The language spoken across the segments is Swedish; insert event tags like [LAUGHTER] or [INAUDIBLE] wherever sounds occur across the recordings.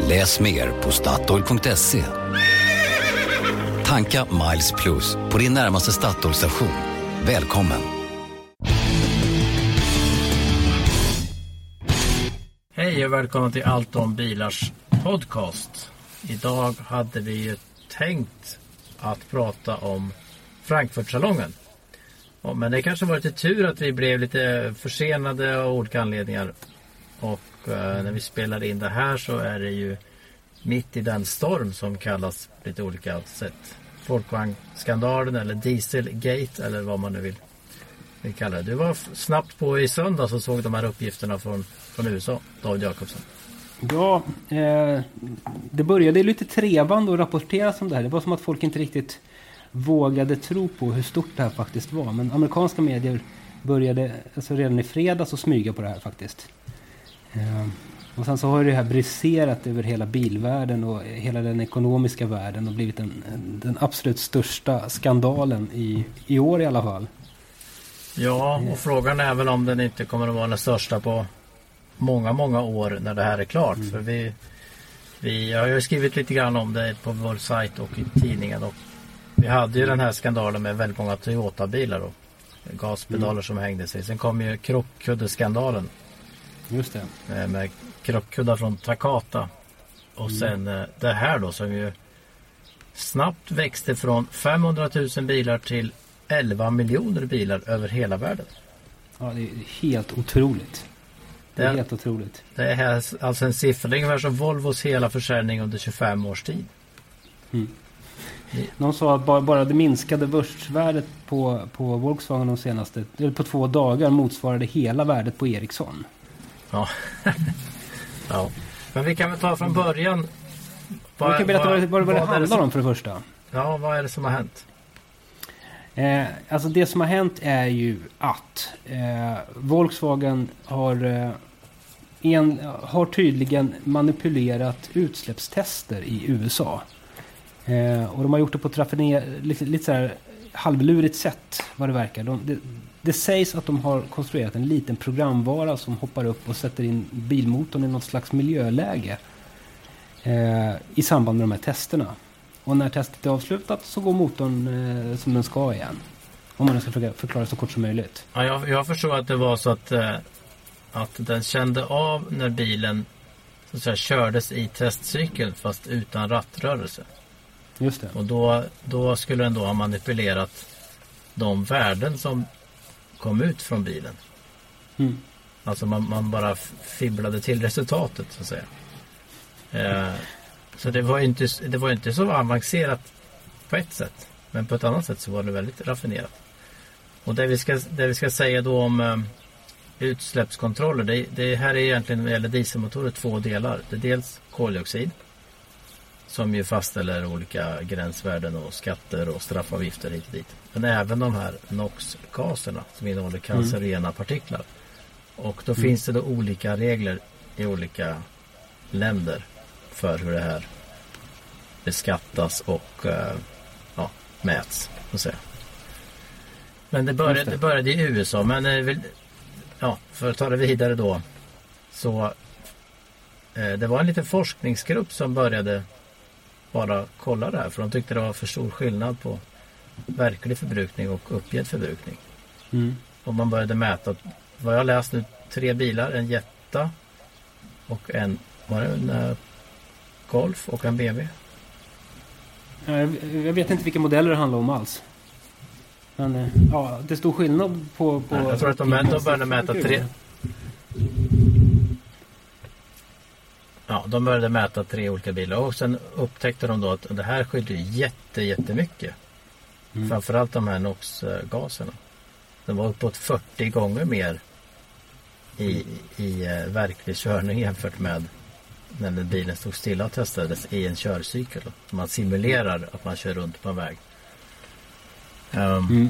Läs mer på Statoil.se. Tanka Miles Plus på din närmaste Statoil-station. Välkommen! Hej och välkomna till Allt om bilars podcast. Idag hade vi ju tänkt att prata om Frankfurtsalongen. Men det kanske var lite tur att vi blev lite försenade av olika anledningar. Och eh, när vi spelar in det här så är det ju mitt i den storm som kallas på lite olika sätt. Folkvagnsskandalen eller Dieselgate eller vad man nu vill, vill kalla det. Du var snabbt på i söndags och såg de här uppgifterna från, från USA, David Jakobsson. Ja, eh, det började lite trevande att rapporteras om det här. Det var som att folk inte riktigt vågade tro på hur stort det här faktiskt var. Men amerikanska medier började alltså redan i fredags att smyga på det här faktiskt. Eh, och sen så har det här briserat över hela bilvärlden och hela den ekonomiska världen och blivit den, den absolut största skandalen i, i år i alla fall. Ja, och frågan är väl om den inte kommer att vara den största på många, många år när det här är klart. För vi, vi jag har ju skrivit lite grann om det på vår sajt och i tidningen. Och vi hade ju den här skandalen med väldigt många Toyota-bilar och gaspedaler som hängde sig. Sen kom ju krockkuddeskandalen Just det. eh, med krockkuddar från Takata. Och sen eh, det här då som ju snabbt växte från 500 000 bilar till 11 miljoner bilar över hela världen. Ja, det är helt otroligt. Det är Det- helt otroligt. Det är alltså en siffra, det är ungefär som Volvos hela försäljning under 25 års tid. Någon sa att bara, bara det minskade börsvärdet på, på Volkswagen de senaste, på två dagar motsvarade hela värdet på Ericsson. Ja. [LAUGHS] ja. Men vi kan väl ta från början. Vad- Vi kan berätta vad, vad, vad det handlar som, om för det första. Ja, vad är det som har hänt? Eh, alltså det som har hänt är ju att eh, Volkswagen har, eh, en, har tydligen manipulerat utsläppstester i USA. Eh, och de har gjort det på ett lite, lite så här halvlurigt sätt vad det verkar. De, det sägs att de har konstruerat en liten programvara som hoppar upp och sätter in bilmotorn i något slags miljöläge. Eh, I samband med de här testerna. Och när testet är avslutat så går motorn eh, som den ska igen. Om man ska försöka förklara så kort som möjligt. Ja, jag, jag förstår att det var så att, eh, att den kände av när bilen så att säga, kördes i testcykeln fast utan rattrörelse. Just det. Och då, då skulle den då ha manipulerat de värden som kom ut från bilen. Mm. Alltså man, man bara fibblade till resultatet så att säga. Eh, så det var, inte, det var inte så avancerat på ett sätt. Men på ett annat sätt så var det väldigt raffinerat. Och det vi ska, det vi ska säga då om eh, utsläppskontroller. Det, det här är egentligen när det gäller dieselmotorer två delar. Det är dels koldioxid. Som ju fastställer olika gränsvärden och skatter och straffavgifter hit och dit. Men även de här NOx-gaserna som innehåller cancerogena partiklar. Och då finns det då olika regler i olika länder för hur det här beskattas och eh, ja, mäts. Så. Men det började, det. började i USA. Men eh, ja, för att ta det vidare då. Så eh, det var en liten forskningsgrupp som började bara kolla det här. För de tyckte det var för stor skillnad på verklig förbrukning och uppgedd förbrukning. Mm. Och man började mäta, vad jag läst nu, tre bilar, en Jetta och en, var det en eh, Golf och en BMW? Ja, Jag, vet inte vilka modeller det handlar om alls. Men eh, ja, det är stor skillnad på... på jag tror att de, de började mäta tre. Ja, de började mäta tre olika bilar och sen upptäckte de då att det här skiljer jätte, jättemycket. Mm. Framförallt de här NOx-gaserna. De var uppåt 40 gånger mer i, i eh, verklig körning jämfört med när den bilen stod stilla och testades i en körcykel. Man simulerar att man kör runt på en väg. Um, Mm.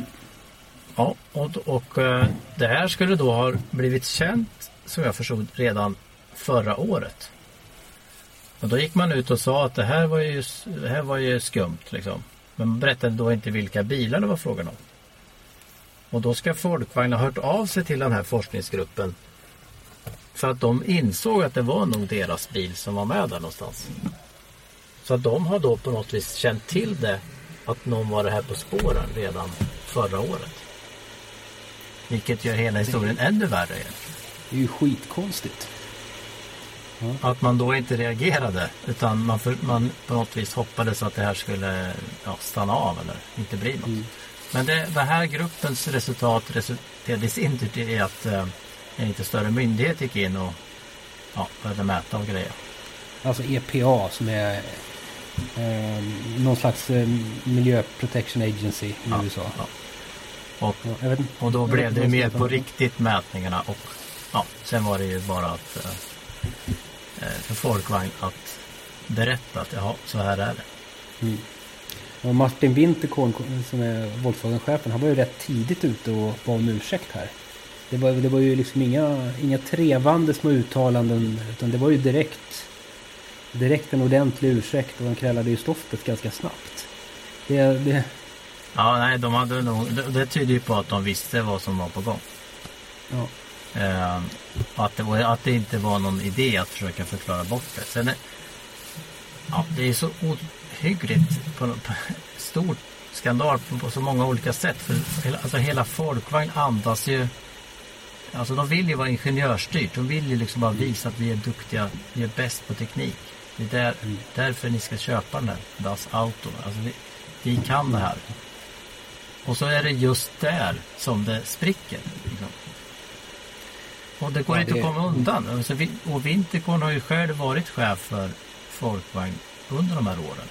Ja, och, och eh, det här skulle då ha blivit känt som jag förstod redan förra året. Och då gick man ut och sa att det här var ju, det här var ju skumt. Liksom. Men man berättade då inte vilka bilar det var frågan om. Och då ska Folkvagn ha hört av sig till den här forskningsgruppen. För att de insåg att det var nog deras bil som var med där någonstans. Så att de har då på något vis känt till det. Att någon var det här på spåren redan förra året. Vilket gör hela historien ännu värre. Det är ju skitkonstigt. Att man då inte reagerade utan man, för, man på något vis hoppades att det här skulle ja, stanna av eller inte bli något. Men det, den här gruppens resultat resulterade i sin tur i att eh, en lite större myndighet gick in och ja, började mäta och grejer. Alltså EPA som är eh, någon slags eh, Miljö Protection Agency i Ja, USA. ja. Och, inte. och då blev det inte mer på riktigt mätningarna och ja, sen var det ju bara att eh, för Folkvagn att berätta att jaha, så här är det. Och Martin Winterkorn som är Volkswagen-chefen, han var ju rätt tidigt ute och bad om ursäkt här. Det var, det var ju liksom inga, inga trevande små uttalanden utan det var ju direkt direkt en ordentlig ursäkt och han krällade ju stoftet ganska snabbt. Det, det, Ja, nej, de hade nog, det, det tyder ju på att de visste vad som var på gång. ja. Eh, att, det, att det inte var någon idé att försöka förklara bort det. Sen ja, det är så ohyggligt på, på, [LAUGHS] stor skandal på, på så många olika sätt. För hela, alltså hela Folkvagn andas ju Alltså de vill ju vara ingenjörsstyrt. De vill ju liksom bara visa att vi är duktiga. Vi är bäst på teknik. Det är där, därför ni ska köpa den här Das Auto. Alltså vi, vi kan det här. Och så är det just där som det spricker. Liksom. Och det går Ja, inte det- att komma undan. Alltså, och Winterkorn har ju själv varit chef för Folkvagn under de här åren.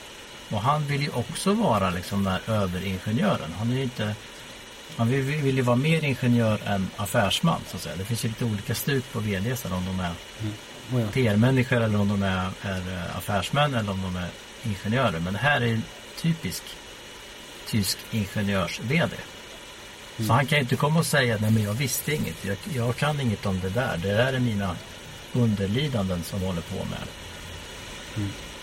Och han vill ju också vara liksom den här överingenjören. Han är ju inte... Han vill, vill ju vara mer ingenjör än affärsman så att säga. Det finns ju lite olika stuk på vds om de är Oh ja. PR-människor eller om de är, är eh, affärsmän eller om de är ingenjörer. Men det här är en typisk tysk ingenjörs-VD. Så han kan ju inte komma och säga nej men jag visste inget. Jag, jag kan inget om det där. Det där är mina underlydanden som håller på med det.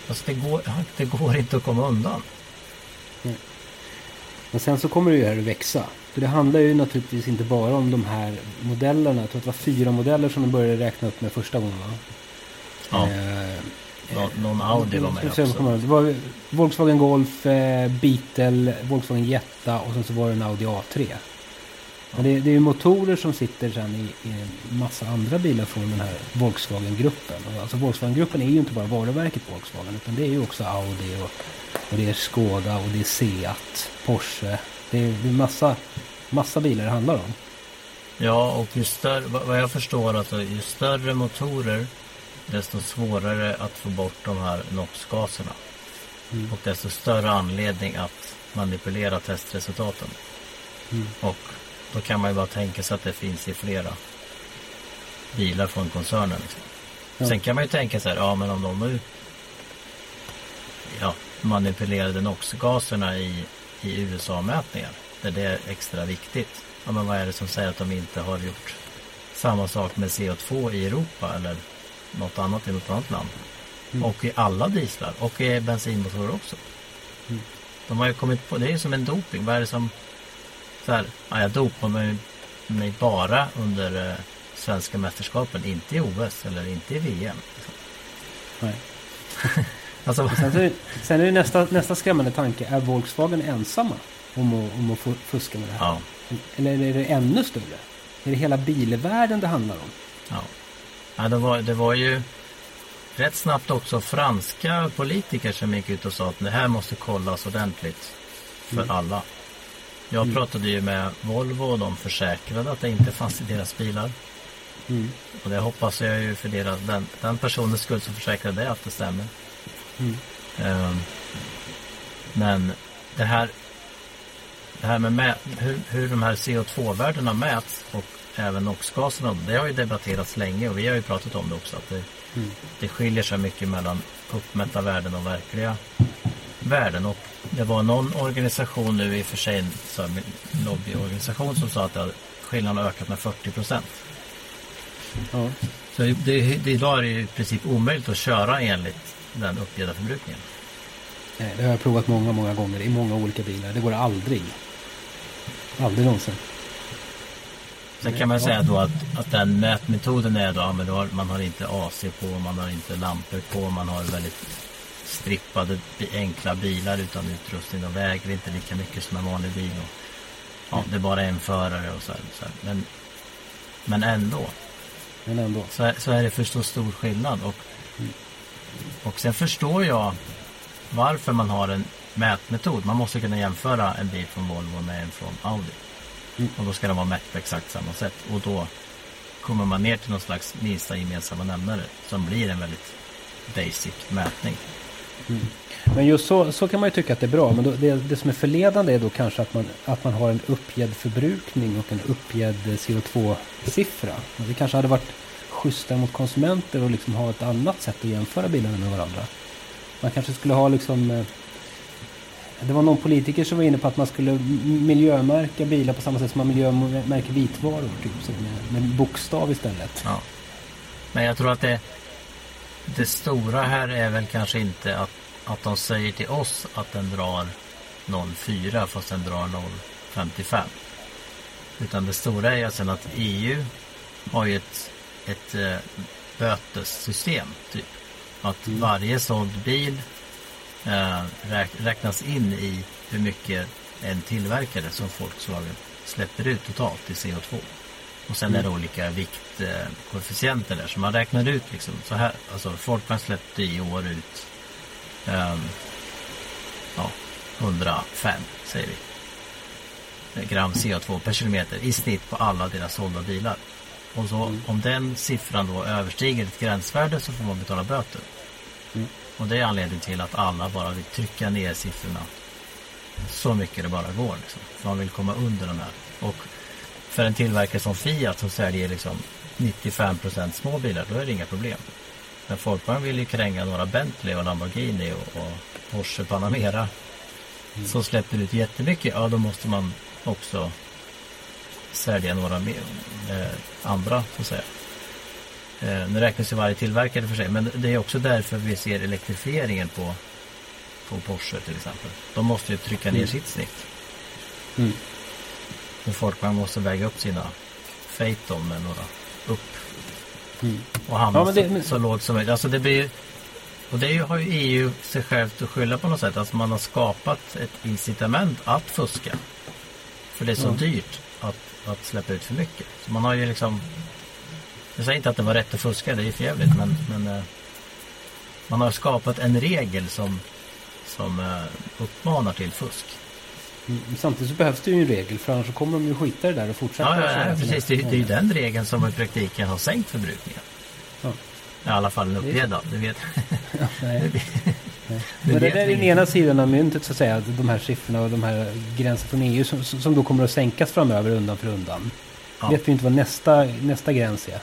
Alltså det går, det går inte att komma undan. Men sen så kommer det ju här att växa. För det handlar ju naturligtvis inte bara om de här modellerna. Jag tror att det var fyra modeller som de började räkna upp med första gången. Va? Ja, Eh, nå- någon Audi var med också. Det var Volkswagen Golf, eh, Beetle, Volkswagen Jetta och sen så var det en Audi A3. Men det, det är ju motorer som sitter sen i, i en massa andra bilar från den här Volkswagen-gruppen. Och Alltså Volkswagen-gruppen är ju inte bara varumärket Volkswagen utan det är ju också Audi och, och det är Skoda och det är Seat, Porsche. Det är, är massa, massa bilar det handlar om. Ja, och ju större, vad jag förstår, alltså, ju större motorer desto svårare att få bort de här NOx-gaserna. Och desto större anledning att manipulera testresultaten. Och då kan man ju bara tänka sig att det finns i flera bilar från koncernen. Liksom. Ja. Sen kan man ju tänka sig, ja men om de nu ja, manipulerade NOx-gaserna i, i USA-mätningar, där det är extra viktigt. Ja, men vad är det som säger att de inte har gjort samma sak med CO2 i Europa eller något annat i något annat land? Och i alla dieslar och i bensinmotorer också. De har ju kommit på, det är ju som en doping. Vad är det som, så här, ja, jag dopar mig, mig bara under eh, svenska mästerskapen, inte i OS eller inte i VM. Liksom. Nej. [LAUGHS] Alltså, Sen, så är, [LAUGHS] sen är det nästa, nästa skrämmande tanke. Är Volkswagen ensamma om att, om att fu- fuska med det här? ja, Eller är det ännu större? Är det hela bilvärlden det handlar om? ja. ja det, var, det var ju rätt snabbt också franska politiker som gick ut och sa att det här måste kollas ordentligt för alla. Jag pratade ju med Volvo och de försäkrade att det inte fanns i deras bilar. Mm. Och det hoppas jag ju för deras, den, den personens skull som försäkrade det att det stämmer. Mm. Ehm, men det här, det här med mä, hur, hur de här CO2-värdena mäts och även NOx-gaserna, det har ju debatterats länge och vi har ju pratat om det också. Att det, Mm. Det skiljer sig mycket mellan uppmätta värden och verkliga värden. Och det var någon organisation nu i och för sig, en så lobbyorganisation som sa att skillnaden har ökat med 40 procent. Ja. Så det, det, idag är det i princip omöjligt att köra enligt den uppgivna förbrukningen. Nej, det har jag provat många, många gånger i många olika bilar. Det går aldrig. Aldrig någonsin. Sen kan man säga då att, att den mätmetoden är då, men då har, man har inte AC på, man har inte lampor på, man har väldigt strippade enkla bilar utan utrustning. De väger inte lika mycket som en vanlig bil. Och, ja, det är bara en förare och så här. Så här. Men, men ändå Men ändå. så är, så är det för så stor skillnad. Och, och sen förstår jag varför man har en mätmetod. Man måste kunna jämföra en bil från Volvo med en från Audi. Mm. Och då ska den vara mätt på exakt samma sätt. Och då kommer man ner till någon slags minsta gemensamma nämnare som blir en väldigt basic mätning. Mm. Men just så, så kan man ju tycka att det är bra. Men då, det, det som är förledande är då kanske att man, att man har en uppgedd förbrukning och en uppgedd CO2-siffra. Det kanske hade varit schysstare mot konsumenter och liksom ha ett annat sätt att jämföra bilarna med varandra. Man kanske skulle ha liksom... Eh, det var någon politiker som var inne på att man skulle miljömärka bilar på samma sätt som man miljömärker vitvaror. Typ, med, med bokstav istället. Ja. Men jag tror att det, det stora här är väl kanske inte att, att de säger till oss att den drar 0,4 fast den drar 0,55. Utan det stora är sen att EU har ju ett, ett eh, bötessystem. Typ. Att varje såld bil eh, räk, räknas in i hur mycket en tillverkare som Volkswagen släpper ut totalt i CO2. Och sen är det olika viktkoefficienter där. Så man räknar ut liksom så här. Alltså Volkswagen släppte i år ut ehm, ja, 105 säger vi. Gram CO2 per kilometer i snitt på alla deras sålda bilar. Och så om den siffran då överstiger ett gränsvärde så får man betala böter. Mm. Och det är anledningen till att alla bara vill trycka ner siffrorna så mycket det bara går. Liksom. Man vill komma under de här. Och för en tillverkare som Fiat som säljer liksom 95% små bilar, då är det inga problem. Men Volkswagen vill ju kränga några Bentley och Lamborghini och, och Porsche Panamera som släpper ut jättemycket, ja då måste man också sälja några mer, eh, andra så att säga. Eh, nu räknas ju varje tillverkare för sig, men det är också därför vi ser elektrifieringen på, på Porsche till exempel. De måste ju trycka ner Mm. sitt snitt. Mm. Och Volkswagen måste väga upp sina Phaeton med några upp Mm. och hamna Ja, men det- så, men- lågt som möjligt. Alltså det blir och det har ju EU sig självt att skylla på något sätt. Alltså man har skapat ett incitament att fuska. För det är så Ja. dyrt att, att släppa ut för mycket. Så man har ju liksom Jag säger inte att det var rätt att fuska, det är ju för jävligt, men, men eh, Man har skapat en regel som Som eh, uppmanar till fusk. Samtidigt så behövs det ju en regel för annars kommer de ju skita i det där och fortsätta. Ja, ja, ja precis. Det, är- det är ju den regeln som i praktiken har sänkt förbrukningen. Ja. I alla fall en Det uppgedda, du vet. Ja, nej. [LAUGHS] Det Men det där är den ena sidan av myntet så att säga. De här siffrorna och de här gränserna från EU som, som då kommer att sänkas framöver undan för undan. Ja. Vet vi inte vad nästa, nästa gräns är.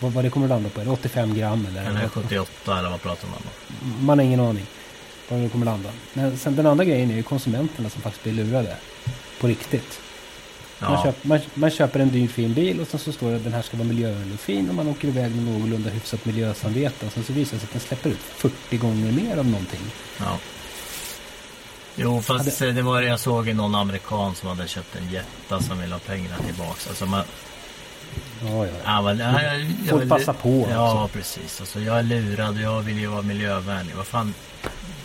Vad, vad det kommer att landa på. Är det 85 gram eller? Eller 78 eller vad pratar man om? Man har ingen aning. Var det kommer landa. Men sen den andra grejen är ju konsumenterna som faktiskt blir lurade. På riktigt. Man, Ja, köper, man, man köper en dyr fin bil och sen så står det att den här ska vara miljövänlig och fin och man åker iväg med någorlunda hyfsat miljösamvete. Och sen så visar det sig att den släpper ut 40 gånger mer av någonting. ja. Jo, fast det var jag såg någon amerikan som hade köpt en Jetta som ville ha pengarna tillbaks. Alltså man, Ja, ja, ja. men, ja, jag, jag, jag- passar på Ja, också. precis. Alltså, jag är lurad och jag vill ju vara miljövänlig. Vad fan,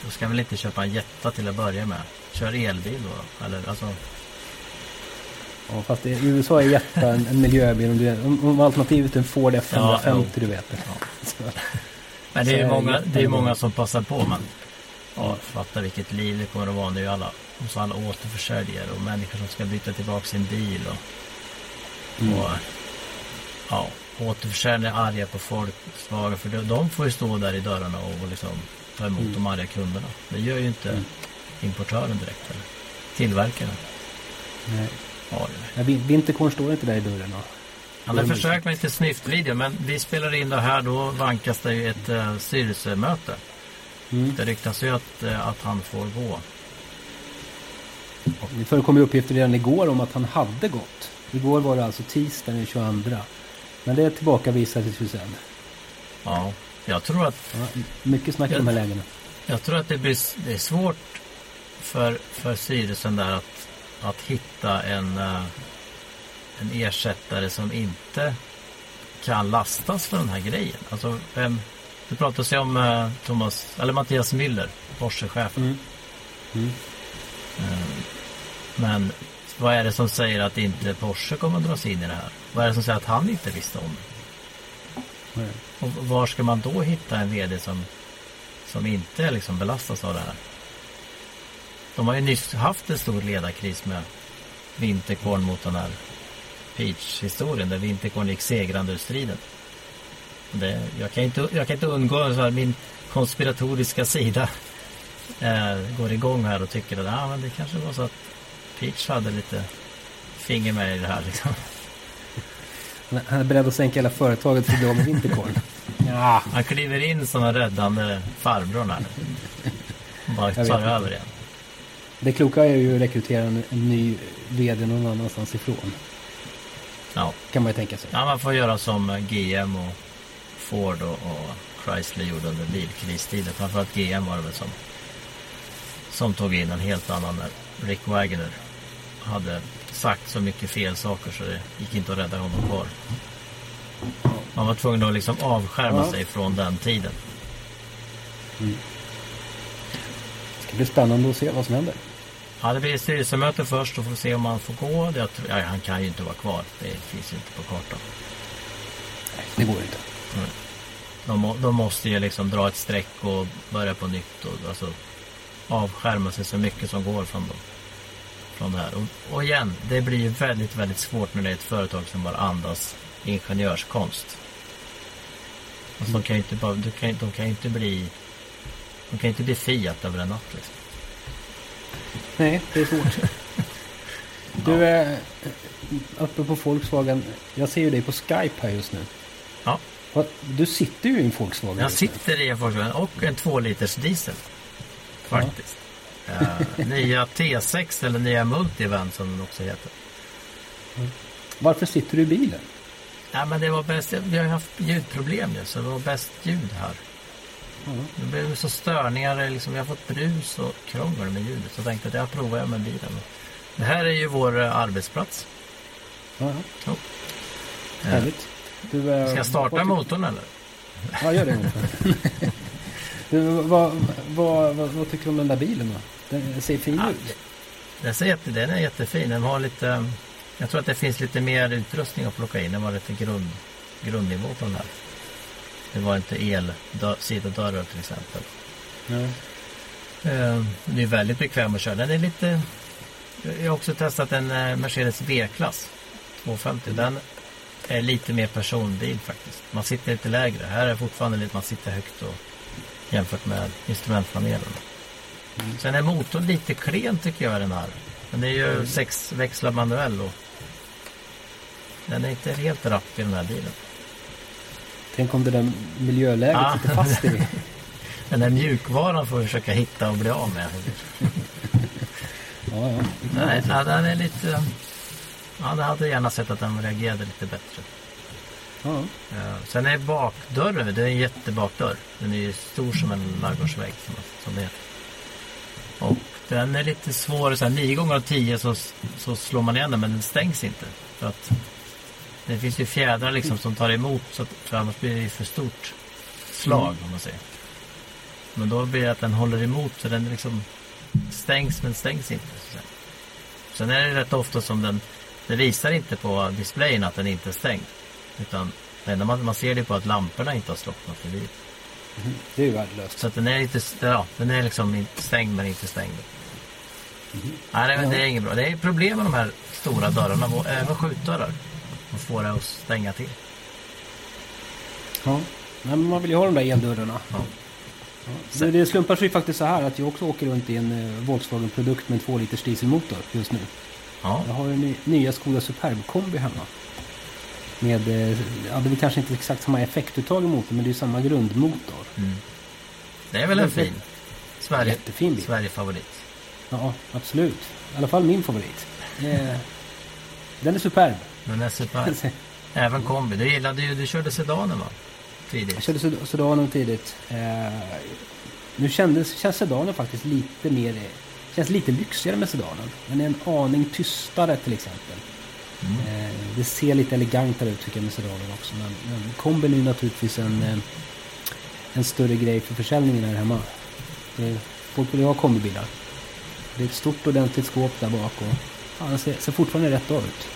då ska jag väl inte köpa en Jetta till att börja med. Kör elbil då. Eller alltså, Ja, fast i USA är Jetta en, en miljöbil. Om, du, om, om alternativet är en Ford F150, Ja, du vet. det. Ja. Så, Men det är ju många, det är många som passar på. Men ja, fatta vilket liv det kommer att vara nu. Alla, och så alla återförsäljare och människor som ska byta tillbaka sin bil. Och, Mm. Och ja, återförsäljare är arga på folk. Svaga, för de, får ju stå där i dörrarna och, och liksom ta emot Mm. de arga kunderna. Det gör ju inte Mm. importören direkt. Eller tillverkaren. nej. Ja, Ja, Vin- Vinterkorn står inte där i dörren. va? Han har försökt med lite snyftvideo men vi spelar in det här då vankas det ju ett uh, styrelsemöte. Mm. Det ryktas ju att, uh, att han får gå. Det förekom uppgifter redan igår om att han hade gått. Igår var det alltså tisdag den 22. Men det tillbakavisades ju sen. Ja, jag tror att... Ja, mycket snack i de här lägena. Jag tror att det, blir, det är svårt för, för styrelsen där att, att hitta en, uh, en ersättare som inte kan lastas för den här grejen. Alltså, vem, det pratas ju om uh, Thomas, eller Mattias Müller, Porsche-chefen. Mm. Mm. Uh, men vad är det som säger att inte Porsche kommer att dras in i det här? Vad är det som säger att han inte visste om det? Nej. Och var ska man då hitta en VD som, som inte liksom belastas av det här? De har ju nyss haft en stor ledarkris med Winterkorn mot den här Peach-historien där Winterkorn gick segrande ur striden. Det, jag, kan inte, jag kan inte undgå så här, min konspiratoriska sida eh, går igång här och tycker att ah, men det kanske var så att Peach hade lite finger med i det här liksom. Han är beredd att sänka hela företaget för att bli av med Winterkorn. [LAUGHS] ja. Han kliver in som en räddande farbror här. [LAUGHS] Bara Jag tar över igen. Det kloka är ju att rekrytera en, en ny VD någon annanstans ifrån. Ja. Kan man ju tänka sig. ja, man får göra som GM och Ford och, och Chrysler gjorde under bilkristiden. Framförallt GM var det väl som, som tog in en helt annan Rick Wagoner hade sagt så mycket fel saker så det gick inte att rädda honom kvar. Man var tvungen att liksom avskärma Ja. sig från den tiden. Det ska bli spännande att se vad som händer. Ja, det blir styrelsemöte först och får se om han får gå. Tror, ja, han kan ju inte vara kvar. Det finns ju inte på kartan. Nej, det går inte. De, må- de måste ju liksom dra ett streck och börja på nytt. Och, alltså, avskärma sig så mycket som går från, dem, från det här. Och, och igen, det blir ju väldigt, väldigt svårt när det är ett företag som bara andas ingenjörskonst. Alltså, de kan ju inte bara, de kan, de kan inte bli de kan ju inte bli Fiat över en natt. Liksom. Nej, det är svårt. [LAUGHS] Du, är uppe på Volkswagen. Jag ser ju dig på Skype här just nu. Ja. Du sitter ju i en Volkswagen. Jag sitter i en Volkswagen och en 2 liters diesel. Faktiskt. Eh, nya T6 eller nya Multivan som den också heter. Varför sitter du i bilen? Ja, men det var bäst. Vi har ju haft ljudproblem nu så det var bäst ljud här. Ja. Det blev så störningar. Liksom, vi har fått brus och krångel med ljudet. Så jag tänkte att jag provar jag med bilen. Det här är ju vår eh, arbetsplats. Ja, Jo. Eh, härligt. Du, eh, Ska jag starta motorn eller? Ja, gör det. [LAUGHS] du, vad, vad, vad, vad tycker du om den där bilen då? Den ser fin Ja, ut. Den, ser jätte, den är jättefin. Den har lite, jag tror att det finns lite mer utrustning att plocka in. Den var lite grund, grundnivå på den här. Det var inte el sidodörrar till exempel. Eh, Det är väldigt bekväm att köra. Den är lite... Jag har också testat en eh, Mercedes V-klass 250. Den är lite mer personbil faktiskt. Man sitter lite lägre. Här är fortfarande lite, man sitter högt och jämfört med instrumentpanelen. Sen är motorn lite klen tycker jag den här. Det är ju sexväxlad manuell och den är inte helt rapp i den här bilen. Tänk om det där miljöläget Ah. sitter fast i. [LAUGHS] Den där mjukvaran får vi försöka hitta och bli av med. [LAUGHS] Ja, ja. Nej, ja, den är lite... Ja, jag hade gärna sett att den reagerade lite bättre. Ja. Sen är bakdörren, det är en jättebakdörr. Den är ju stor som en ladugårdsvägg som, som det heter. Och den är lite svår, så här, nio gånger av tio så, så slår man igen den men den stängs inte. För att det finns ju fjädrar liksom som tar emot så att, för annars blir det ju för stort slag om man säger. Men då blir det att den håller emot så den liksom stängs men stängs inte. Så. Sen är det rätt ofta som den, det visar inte på displayen att den inte är stängd. Utan det enda man, man ser det på att lamporna inte har slocknat i bilen. Det är ju värdelöst. Så att den är lite, ja, den är liksom inte stängd men inte stängd. Nej, det, det är inget bra. Det är problem med de här stora dörrarna, även skjutdörrar. Man får det att stänga till. Ja. Nej, men man vill ju ha de där eldörrarna. Ja. Ja. Det, det slumpar sig faktiskt så här att jag också åker runt i en eh, Volkswagen-produkt med en 2 liters dieselmotor just nu. Ja, Jag har en ny, nya Skoda Superb kombi hemma. Med, eh, ja det är kanske inte exakt samma effektuttag i motorn men det är samma grundmotor. Mm. Det är väl en fin Sverige, Jättefin bil. Sverige-favorit. Ja, absolut. I alla fall min favorit. Eh, Den är superb. Men är super. [LAUGHS] Även kombi. Du gillade ju, du körde sedanen va? Jag Tidigt. körde sed- sedanen tidigt. Eh, nu kändes, känns sedanen faktiskt lite mer... Känns lite lyxigare med sedanen. Den är en aning tystare till exempel. Mm. Det ser lite elegantare ut tycker jag med sedanen också. Men, men kombin är ju naturligtvis en, en större grej för försäljningen här hemma. Folk vill ju ha kombibilar. Det är ett stort ordentligt skåp där bak och ja, den ser, ser fortfarande rätt bra ut.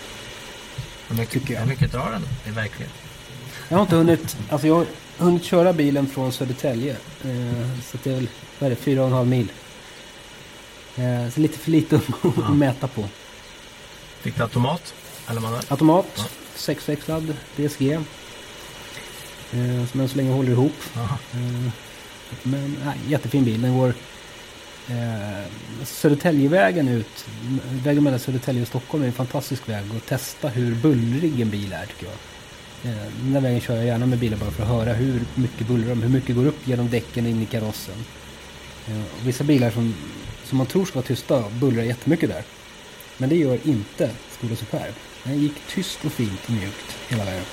Hur mycket, hur mycket drar den i verkligheten? Jag har inte hunnit, alltså jag har hunnit köra bilen från Södertälje. Eh, så det är väl, vad är det, fyra och en halv mil. Eh, så lite för lite att Ja. mäta på. Fick du automat? Automat, Ja. sexväxlad DSG. Eh, som än så länge håller ihop. Eh, men nej, jättefin bil. Den går eh, Södertäljevägen ut. Vägen mellan Södertälje och Stockholm är en fantastisk väg. att testa hur bullrig en bil är tycker jag. Eh, den där vägen kör jag gärna med bilar bara för att höra hur mycket bullrar de. Hur mycket går upp genom däcken in i karossen. Eh, och vissa bilar som, som man tror ska vara tysta bullrar jättemycket där. Men det gör inte Skoda Superb. Den gick tyst och fint och mjukt hela vägen.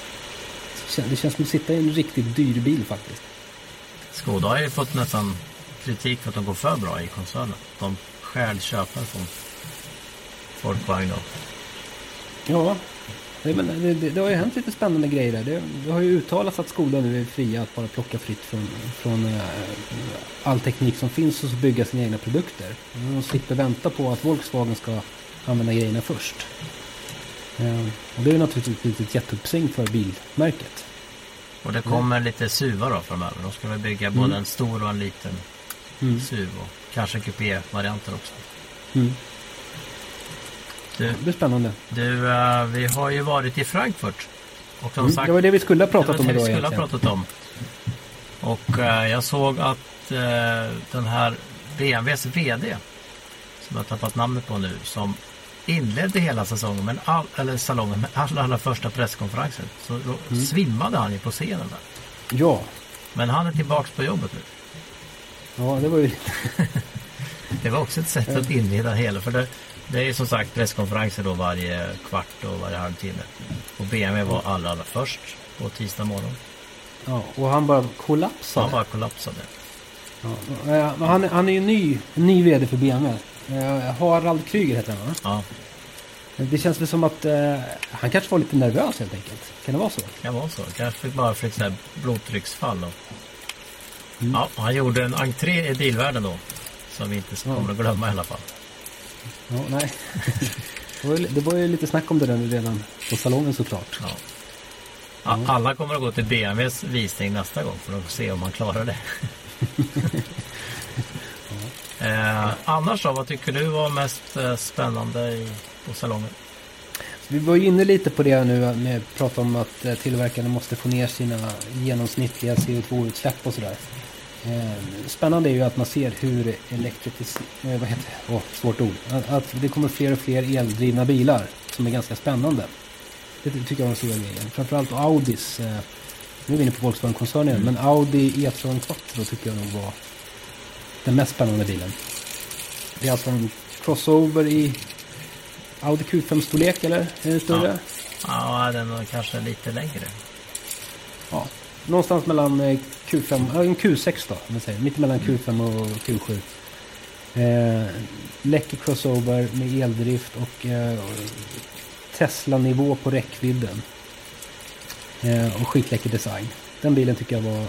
Det kän- Det känns som att sitta i en riktigt dyr bil faktiskt. Skoda har ju fått nästan kritik för att de går för bra i koncernen. De stjäl köpare från och Ja, det, men det, det, det har ju hänt lite spännande grejer där. Det, det har ju uttalats att Skoda nu är fria att bara plocka fritt från, från eh, all teknik som finns och bygga sina egna produkter. De slipper vänta på att Volkswagen ska använda grejerna först. Eh, och det är naturligtvis ett jätteuppsving för bilmärket. Och det kommer lite SUVar då framöver. De ska väl bygga både en stor och en liten Mm. SUV och kanske kupé-varianter också. Mm. Du, Det blir spännande. du eh, vi har ju varit i Frankfurt. Och som Mm. sagt, Det var det vi skulle ha pratat var om det vi idag skulle ha egentligen. pratat om. Och eh, jag såg att eh, den här BMWs VD som jag har tappat namnet på nu som inledde hela säsongen men all, eller salongen med allra, allra första presskonferensen så Mm. svimmade han ju på scenen där. Ja, Men han är tillbaks på jobbet nu. ja, det var ju [LAUGHS] Det var också ett sätt att inleda hela. För det, det är ju som sagt presskonferenser då varje kvart och varje halvtimme. Och BMW var allra, allra först på tisdag morgon. Ja, och han bara kollapsade. han bara kollapsade. Ja, han, han är ju ny, ny vd för BMW. Eh, Harald Kryger heter han va? Ja, Det känns väl som att eh, han kanske var lite nervös helt enkelt. Kan det vara så? det kan vara så. Kanske bara fick så här blodtrycksfall. Och... Mm. Ja, han gjorde en entré i bilvärlden då. Som vi inte Ja. kommer att glömma i alla fall. Ja, nej. det, var ju, det var ju lite snack om det där redan på salongen såklart. Ja. A- Alla kommer att gå till BMWs visning nästa gång för att se om han klarar det. [LAUGHS] eh, annars då, vad tycker du var mest eh, spännande i, på salongen? Vi var ju inne lite på det nu med att prata om att eh, tillverkarna måste få ner sina genomsnittliga CO2-utsläpp och sådär. Eh, spännande är ju att man ser hur elektrifis... Eh, vad heter det? Oh, svårt ord. Att, att det kommer fler och fler eldrivna bilar som är ganska spännande. Det tycker jag var den stora grejen. Framförallt Audis. Nu är vi inne på Volkswagen-koncernen mm. men Audi e E-tron Quattro tycker jag nog var den mest spännande bilen. Det är alltså en crossover i Audi Q5-storlek eller? Är den större? Ja, den var kanske lite längre. Ja. Någonstans mellan eh, Q5, ja, en Q6 då, om man säger. Mitt emellan Q5 och Q7. Eh, läcker crossover med eldrift och eh, Tesla-nivå på räckvidden. Eh, och skitläcker design. Den bilen tycker jag var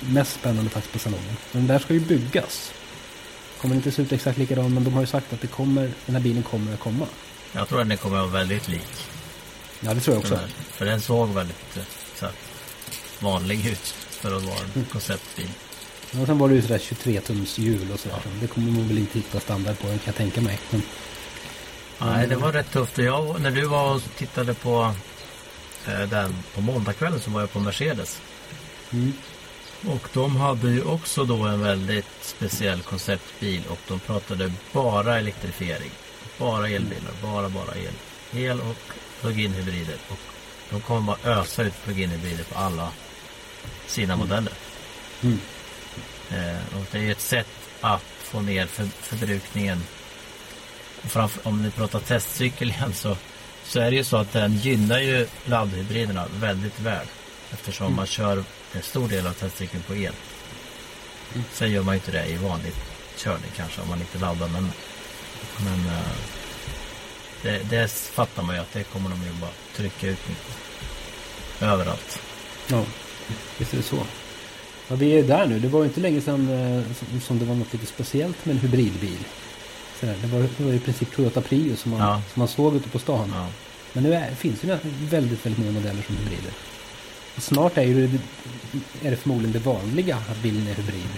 mest spännande faktiskt på salongen. Den där ska ju byggas. Kommer inte se ut exakt likadan men de har ju sagt att det kommer, den här bilen kommer att komma. Jag tror att den kommer att vara väldigt lik. Ja det tror jag också. Den. För den såg väldigt eh, så här, vanlig ut för att vara en konceptbil. Och sen var det ju sådär 23 tums hjul och sådär. Det kommer man väl inte hitta standard på, kan jag tänka mig. Men, Nej, det var rätt tufft. Jag, när du var och tittade på eh, den på måndagskvällen så var jag på Mercedes. mm, Och de hade ju också då en väldigt speciell konceptbil och de pratade bara elektrifiering. Bara elbilar, bara bara el. El och plug-in hybrider. Och De kommer bara ösa ut plug-in hybrider på alla sina modeller. Mm. Eh, och det är ju ett sätt att få ner för, förbrukningen. Och framför, om ni pratar testcykel igen så, så är det ju så att den gynnar ju laddhybriderna väldigt väl. Eftersom Mm. man kör en stor del av testcykeln på el. Sen gör man ju inte det i vanlig körning kanske om man inte laddar. Men, men eh, det, det fattar man ju att det kommer de ju bara trycka ut. Överallt. Ja, visst är det så. Ja, vi är där nu. Det var ju inte länge sedan eh, som, det var något lite speciellt med en hybridbil. Så det, var, det var i princip Toyota Prius som man, Ja. som man såg ute på stan. Ja. Men nu är, finns det ju väldigt, väldigt många modeller som hybrider. Och snart är, ju det, är det förmodligen det vanliga att bilen är hybrid.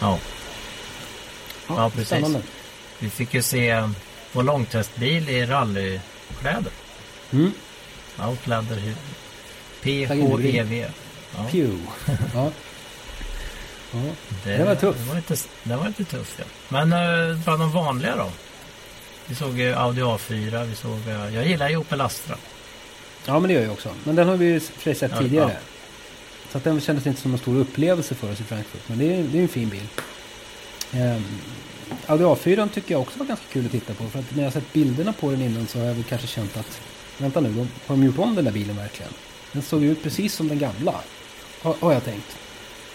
Ja. Ja, precis. Spännande. Vi fick ju se vår långtestbil i rallykläder. Mm. Outlander PHEV. Ja, Pew. Ja. ja. det, det var tuff. Det var lite, det var lite tufft ja. Men uh, bland de vanliga då? Vi såg ju Audi A4, vi såg... eh, jag gillar ju Opel Astra. Ja, men det gör jag också. Men den har vi ju sett Ja, tidigare. ja. Så att den kändes inte som en stor upplevelse för oss i Frankfurt. Men det är, det är en fin bil. Um, Audi A4 tycker jag också var ganska kul att titta på. För att när jag sett bilderna på den innan så har jag väl kanske känt att vänta nu, de, har de gjort om den där bilen verkligen? Den såg ut precis som den gamla. Har, har jag tänkt.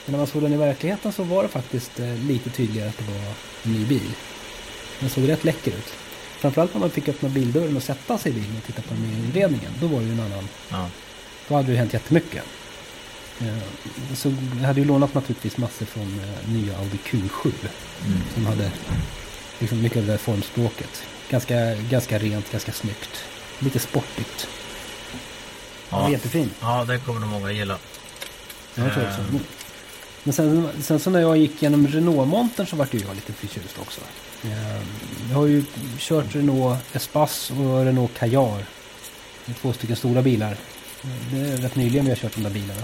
Men när man såg den i verkligheten så var det faktiskt eh, lite tydligare att det var en ny bil. Den såg rätt läcker ut. Framförallt när man fick öppna bildörren och sätta sig i bilen och titta på den nya inredningen. Då var det ju en annan Ja. då hade det hänt jättemycket. Eh, Så jag hade ju lånat naturligtvis massor från eh, nya Audi Q7. Mm. Som hade liksom mycket av det där formspråket. Ganska, ganska rent, ganska snyggt. Lite sportigt. Ja. Jättefin. ja, det kommer nog många gilla. Jag tror också. Eh. Men, sen, sen så när jag gick genom Renault-montern så vart ju jag lite förtjust också. Jag har ju kört Renault Espace och Renault Kadjar. Det är två stycken stora bilar. Det är rätt nyligen vi har kört de där bilarna.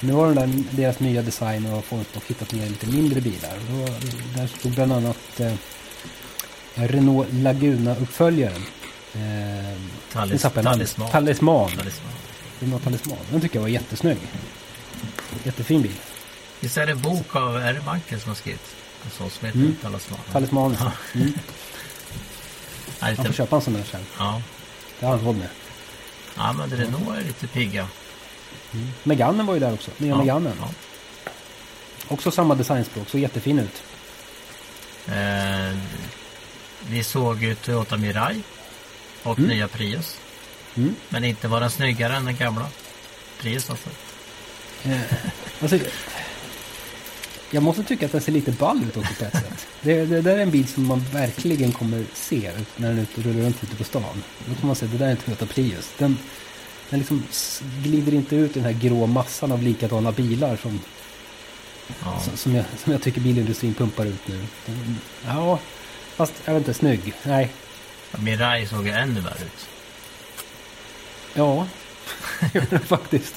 Nu har den där, deras nya design och formspråk hittat ner lite mindre bilar. Då, där stod bland annat eh, Renault Laguna-uppföljaren. Eh, namnet. talisman. Talisman. Talisman. Renault Talisman. Den tycker jag var jättesnygg. Jättefin bil. Visst är det en bok av R. Banken som har skrivit? En sån som heter Mm. Talisman. Talisman. Ja. Mm. Man får köpa en sån där sen. ja. Det har han råd med. ja, men Renault är lite pigga. Meganen var ju där också. Nya Ja, Meganen. ja. Också samma designspråk. Så jättefin ut. Eh, vi såg ju Toyota Mirai och Mm. nya Prius. Mm. Men inte var den snyggare än den gamla Prius alltså. Eh, alltså, jag måste tycka att den ser lite ball ut också på ett sätt. Det, det där är en bil som man verkligen kommer se ut när den rullar runt ute på stan. Då kommer man säga det där är en Toyota Prius. Den, den liksom glider inte ut i den här grå massan av likadana bilar som, Ja. som, jag, som jag tycker bilindustrin pumpar ut nu. Ja, fast jag vet inte, snygg. Nej, Mirai såg ju ännu värre ut. Ja, [LAUGHS] faktiskt.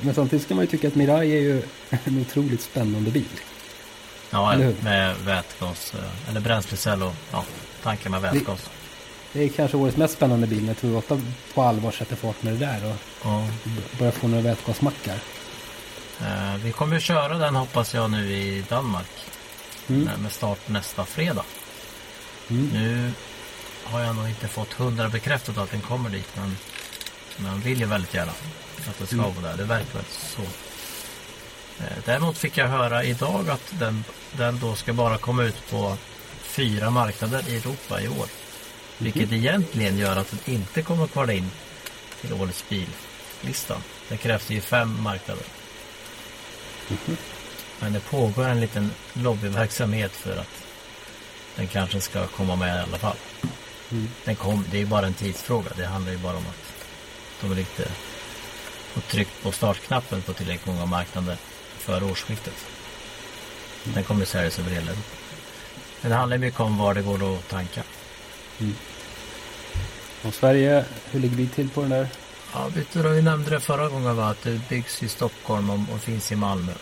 Men samtidigt ska man ju tycka att Mirai är ju en otroligt spännande bil. Ja, med vätgas. eh, Eller bränslecell och ja, tankar med vätgas. Det är kanske årets mest spännande bil när Toyota på allvar sätter fart med det där och Ja. börjar få några vätgasmackar. Eh, vi kommer att köra den hoppas jag nu i Danmark. Mm. Med start nästa fredag. Mm. Nu har jag nog inte fått hundra bekräftat att den kommer dit. Men man vill ju väldigt gärna att den ska Mm. vara där. Det verkar väl så. Eh, Däremot fick jag höra idag att den, den då ska bara komma ut på fyra marknader i Europa i år. Vilket egentligen gör att den inte kommer att kvala in till årets billista. Det krävs ju fem marknader. Men det pågår en liten lobbyverksamhet för att den kanske ska komma med i alla fall. Mm. Den kom, det är ju bara en tidsfråga. Det handlar ju bara om att de inte har tryckt på startknappen på tillräckligt många marknader före årsskiftet. Den kommer säljas över hela Europa. Men det handlar mycket om var det går att tanka. Mm. Och Sverige, hur ligger vi till på den där? Ja, vet du, vi nämnde det förra gången va? att det byggs i Stockholm och, och finns i Malmö.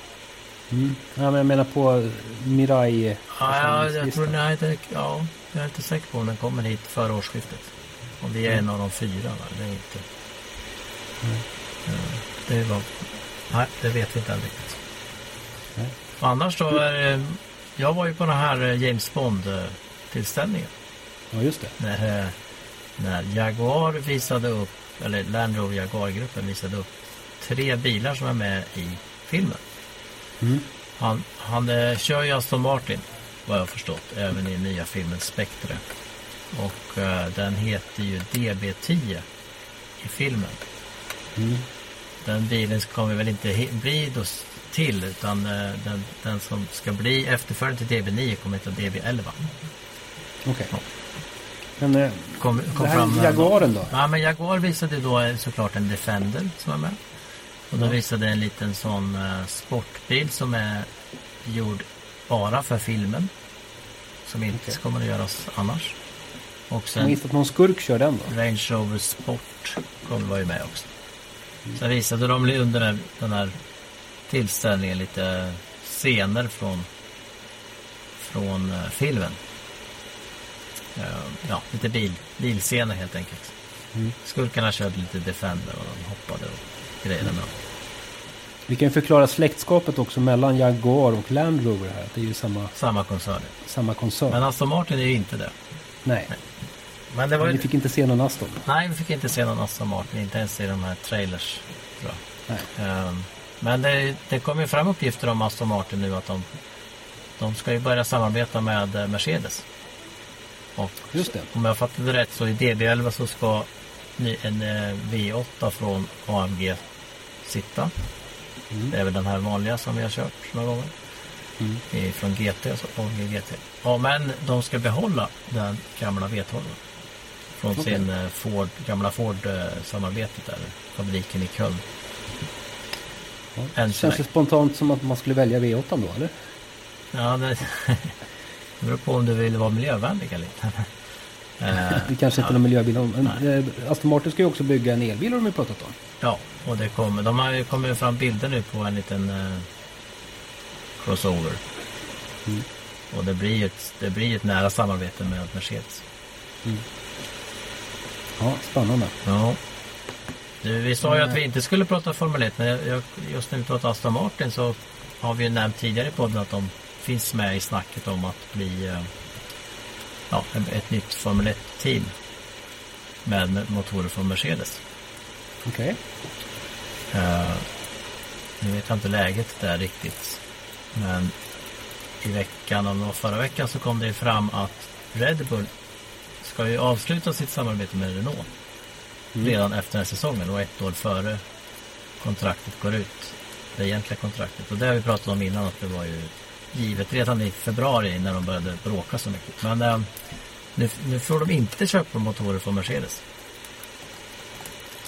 Mm. Ja, men jag menar på Mirai. Ja, ja, jag tror, nej, det, ja, jag är inte säker på om den kommer hit före årsskiftet. Om vi är en av de fyra. Va? Det är inte. Eh, Det var... Nej, det vet vi inte än riktigt. Nej. Annars då är Jag var ju på den här eh, James Bond-tillställningen. Ja, just det. När, eh, när Jaguar visade upp, eller Land Rover Jaguar-gruppen visade upp tre bilar som är med i filmen. Mm. Han, han eh, kör ju Aston Martin, vad jag förstått, även i nya filmen Spectre. Och eh, den heter ju DB10 i filmen. Mm. Den bilen kommer väl inte bli då till utan eh, den, den som ska bli efterföljaren till DB9 kommer heta DB11. Okej. Ja. Men eh, Kom, kom det här fram, Jaguaren då? Ja, men Jaguar visade då eh, såklart en Defender som är med. Och de visade en liten sån eh, sportbil som är gjord bara för filmen. Som inte Okej. kommer att göras annars. Och sen gissat att någon skurk kör den då? Range Rover Sport kommer vara med också. Sen visade de under den, den här tillställningen lite scener från, från eh, filmen. Eh, ja, lite bil, bilscener helt enkelt. Mm. Skurkarna körde lite Defender och de hoppade och grejade med dem. Vi kan ju förklara släktskapet också mellan Jaguar och Land Rover här. Det är ju samma, Samma koncern. samma koncern. Men Aston Martin är ju inte det. Nej, Men det var vi ju... fick inte se någon Aston. Nej, vi fick inte se någon Aston Martin. Inte ens i de här trailers. Tror jag. Nej. Ehm, Men det, det kommer ju fram uppgifter om Aston Martin nu att de, de ska ju börja samarbeta med eh, Mercedes. Och Just det. om jag fattade rätt så i DB11 så ska en eh, V8 från AMG sitta. Mm. Det är väl den här vanliga som vi har kört några gånger. Mm. Det är från GT, alltså AMG GT. Ja, men de ska behålla den gamla V12. Från Okej. sin eh, Ford, gamla Ford-samarbetet där. Fabriken i Köln. Ja. Känns det spontant som att man skulle välja V8 då, eller? Ja, det, [LAUGHS] det beror på om du vill vara miljövänlig eller inte. Eh, [LAUGHS] Det kanske inte är någon miljöbil. Men, eh, Aston Martin ska ju också bygga en elbil har de ju pratat om. Ja, och det kommer. De har ju kommit fram bilder nu på en liten eh, crossover. Mm. Och det blir ett, det blir ett nära samarbete med Mercedes. Ja, spännande. Ja. Du, vi sa ju att vi inte skulle prata Formel 1, men jag, just när vi pratar Aston Martin så har vi ju nämnt tidigare i podden att de finns med i snacket om att bli eh, ja, ett nytt Formel 1-team med motorer från Mercedes. Okej. Uh, nu vet jag inte läget där riktigt. Men i veckan, om det var förra veckan, så kom det fram att Red Bull ska ju avsluta sitt samarbete med Renault. Redan efter den här säsongen och ett år före kontraktet går ut. Det egentliga kontraktet. Och det har vi pratat om innan att det var ju givet redan i februari när de började bråka så mycket. Men eh, nu, nu får de inte köpa motorer från Mercedes.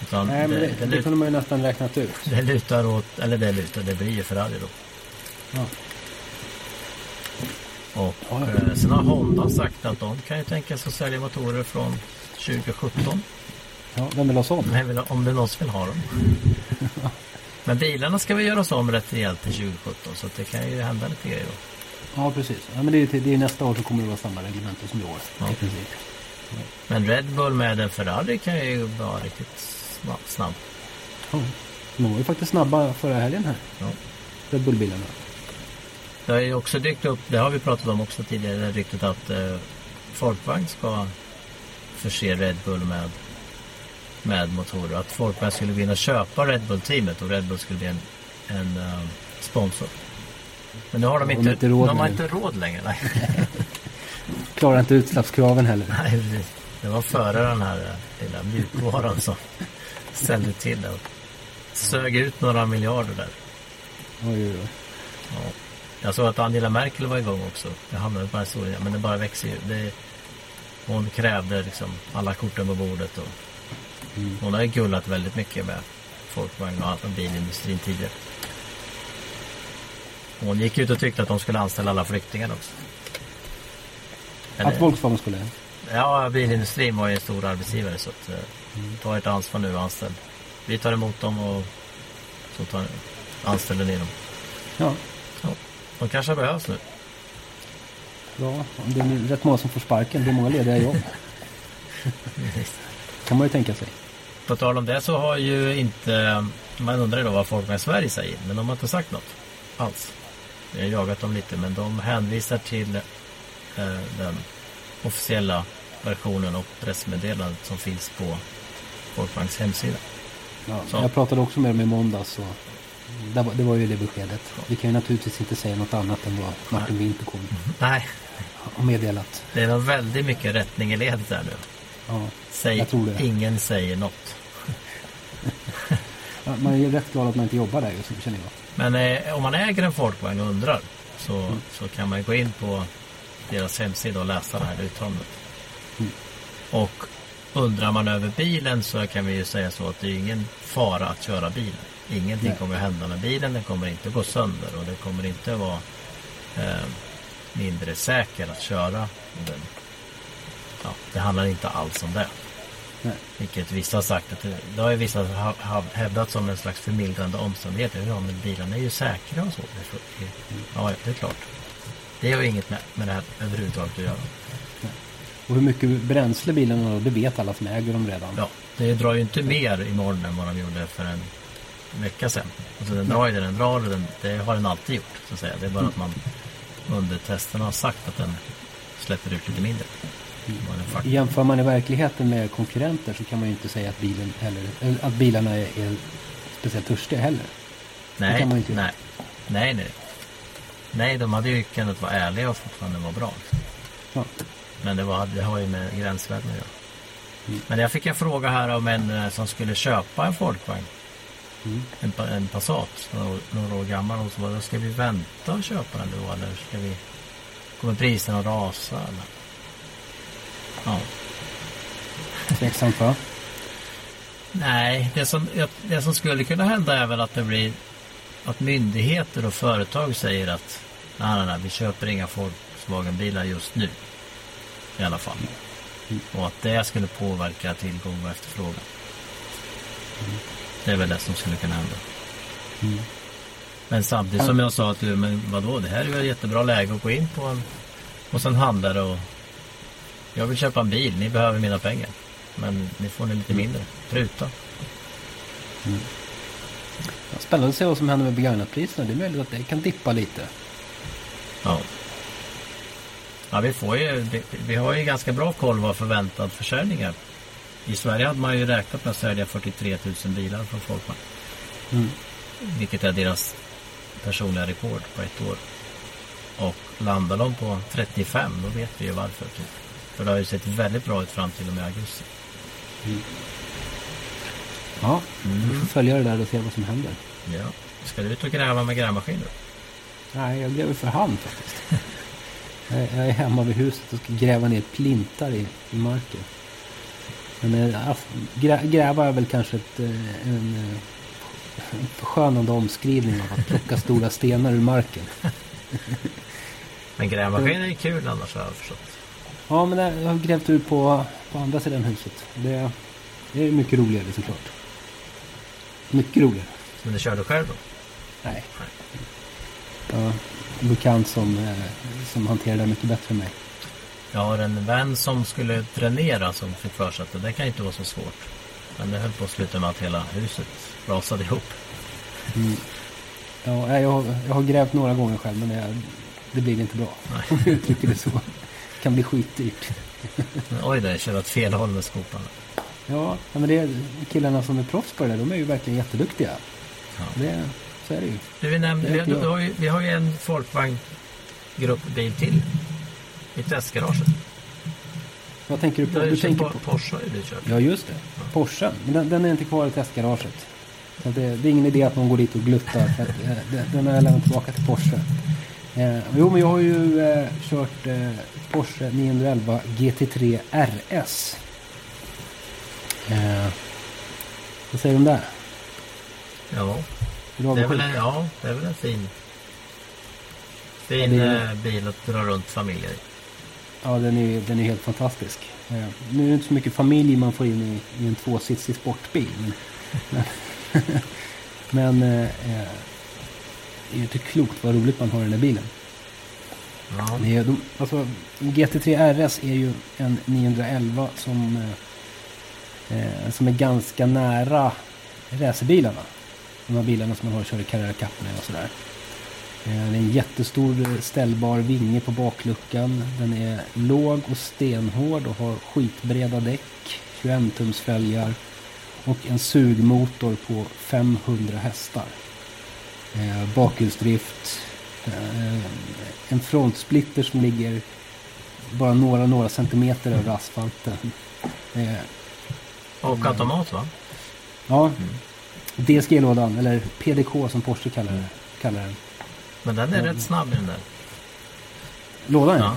Utan Nej, men det, det, det, det kunde man ju nästan räknat ut. det lutar åt, eller det lutar, det blir ju Ferrari då. Ja. Och Ja, ja. eh, sen har Honda sagt att de kan ju tänka sig att sälja motorer från 2017. Ja, vem vill ha sån? Vill, om det är någon som vill ha dem. [LAUGHS] Men bilarna ska vi göra oss om rätt rejält till 2017 så att det kan ju hända lite grejer då. Ja, precis. Ja, men det är, till- det är nästa år så kommer det vara samma reglementer som i år. Ja. I princip. Men Red Bull med en Ferrari kan ju vara riktigt sna- snabb. Ja. De var ju faktiskt snabba förra helgen här. Ja. Red Bull-bilarna. Det har ju också dykt upp, det har vi pratat om också tidigare, det ryktet att eh, Folkvagn ska förse Red Bull med, med motorer. Att Folkvagn skulle vinna köpa Red Bull-teamet och Red Bull skulle bli en, en eh, sponsor. Men nu har de de inte, inte råd de har inte råd längre. Nej. [LAUGHS] Klarar inte utsläppskraven heller. [LAUGHS] Nej, precis. Det var före den här eh, lilla mjukvaran som [LAUGHS] ställde till det. och Sög ut några miljarder där. Oj, oj, oj. Ja. Jag såg att Angela Merkel var igång också. Jag hamnade på den här historien, men det bara växer ju. Det, hon krävde liksom alla korten på bordet. Och Mm. Hon har ju gullat väldigt mycket med folkvagn och bilindustrin tidigare. Hon gick ut och tyckte att de skulle anställa alla flyktingar också. Eller- Att Volkswagen skulle? Ja, bilindustrin var ju en stor arbetsgivare så att, eh, ta ett ansvar nu och anställ. Vi tar emot dem och så tar, anställer ni dem. Ja. Ja, de kanske behövs nu. ja. Det är rätt många som får sparken. Det är många lediga jobb. [LAUGHS] kan man ju tänka sig. På tal om det så har ju inte... Man undrar ju då vad Folkvagn Sverige säger. Men de har inte sagt något alls. Vi har jagat dem lite men de hänvisar till eh, den officiella versionen och pressmeddelandet som finns på Folkvagns hemsida. Ja, Så. jag pratade också med dem i måndags och det var, det var ju det beskedet. Vi kan ju naturligtvis inte säga något annat än vad Martin Winterkorn Nej, har meddelat. det är nog väldigt mycket rättning i ledet där nu. Ja, Säg, ingen säger något. Man är ju rätt glad att man inte jobbar där just nu känner jag. Men eh, om man äger en folkvagn och undrar så, så kan man gå in på deras hemsida och läsa det här uttalandet. Mm. Och undrar man över bilen så kan vi ju säga så att det är ingen fara att köra bilen. Ingenting Nej. kommer att hända med bilen. Den kommer inte gå sönder och det kommer inte vara eh, mindre säker att köra. Den, ja, det handlar inte alls om det. Nej. Vilket vissa har sagt att det, det har ju vissa hävdat som en slags förmildrande omständighet. Ja men bilarna är ju säkra och så. Ja det är klart. Det har ju inget med, med det här överhuvudtaget att göra. Och hur mycket bränsle bilen har, det vet alla som äger dem redan. Ja, det drar ju inte mer imorgon än vad de gjorde för en vecka sedan. Alltså den drar ju det den drar och den, det har den alltid gjort. Så att säga. Det är bara att man under testerna har sagt att den släpper ut lite mindre. Jämför man i verkligheten med konkurrenter så kan man ju inte säga att, bilen heller, eller att bilarna är, är speciellt törstiga heller. Nej, kan man inte nej, nej, nej. Nej, de hade ju kunnat vara ärliga och fortfarande vara bra. Ja. Men det, var, det har ju med gränsvärden att göra. Mm. Men jag fick en fråga här om en eh, som skulle köpa en folkvagn. Mm. En, en Passat, några, några år gammal. Och så var det, ska vi vänta och köpa den då? Eller ska vi... Kommer priserna att rasa? Eller? Ja. Tveksamt va? Nej, det som, det som skulle kunna hända är väl att det blir att myndigheter och företag säger att nej, nej, nej, vi köper inga Volkswagen-bilar just nu. I alla fall. Och att det skulle påverka tillgång och efterfrågan. Det är väl det som skulle kunna hända. Men samtidigt som jag sa att du, men vadå, det här är ju ett jättebra läge att gå in på en och sen handla det och jag vill köpa en bil, ni behöver mina pengar. Men ni får ni lite mindre. Pruta. Ja, Spännande att se vad som händer med begagnatpriserna. Det är möjligt att det kan dippa lite. Ja. Ja, vi får ju, vi, vi har ju ganska bra koll vad förväntad försäljning är. I Sverige hade man ju räknat med att sälja 43 000 bilar från Folkvagn. Mm. Vilket är deras personliga rekord på ett år. Och landar de på 35 då vet vi ju varför. Typ. För det har ju sett väldigt bra ut fram till och med augusti. Ja, vi får följa det där och se vad som händer. Ja. Ska du ut och gräva med grävmaskiner? Nej, jag gräver för hand faktiskt. [LAUGHS] jag, är hemma vid huset och ska gräva ner plintar i, i marken. Men ass- grä, gräva är väl kanske ett, eh, en, eh, en förskönande omskrivning av att plocka stora stenar ur marken. [LAUGHS] Men grävmaskiner är kul annars har jag förstått. Ja, men jag har grävt ut på, på andra sidan huset. Det, det är mycket roligare såklart. Mycket roligare. Men du kör du själv då? Nej. Ja, bekant som, eh, som hanterar det mycket bättre än mig. Jag har en vän som skulle dränera som fick för sig att det där kan inte vara så svårt. Men det höll på att sluta med att hela huset rasade ihop. Ja, nej, jag, har- jag har grävt några gånger själv men det, det blir inte bra. Nej. [LAUGHS] Om jag uttrycker det så. Kan bli skitdyrt. [LAUGHS] Oj jag körde åt fel håll med skopan. Ja, ja, men det är, killarna som är proffs på det där, de är ju verkligen jätteduktiga. Ja. Det, så är det ju. Du, vi, nämnde, vi, vi, har ju, vi har ju en folkvagn gruppbil till. I testgaraget. Vad tänker du Du på? Du kört tänker på? Porsche har du kört. Ja, just det. Porschen. Men den, den är inte kvar i testgaraget. Så det, det är ingen idé att någon går dit och gluttar. Eh, den, den har jag lämnat tillbaka till Porsche. Eh, jo, men jag har ju eh, kört eh, Porsche 911 GT3 RS. Vad säger du om det? Ja, det är väl en, ja, det är väl en fin, fin Ja, eh, bil att dra runt familjer i. Ja, den är, den är helt fantastisk. Eh, nu är det inte så mycket familj man får in i, i en tvåsitsig sportbil. Men, [LAUGHS] men, eh, det är inte klokt vad roligt man har i den här bilen. Ja. Det är, de, alltså, GT3 RS är ju en 911 som eh, Eh, som är ganska nära racerbilarna. De här bilarna som man har och kör i Carrera Cup med och sådär. Eh, det är en jättestor ställbar vinge på bakluckan. Den är låg och stenhård och har skitbreda däck. 21 tums fälgar. Och en sugmotor på 500 hästar. Eh, bakhjulsdrift. Eh, en frontsplitter som ligger bara några, några centimeter över asfalten. Eh, Och automat va? ja. DSG-lådan, eller PDK som Porsche kallar, det, kallar den. Men den är rätt snabb den där. Lådan Ja.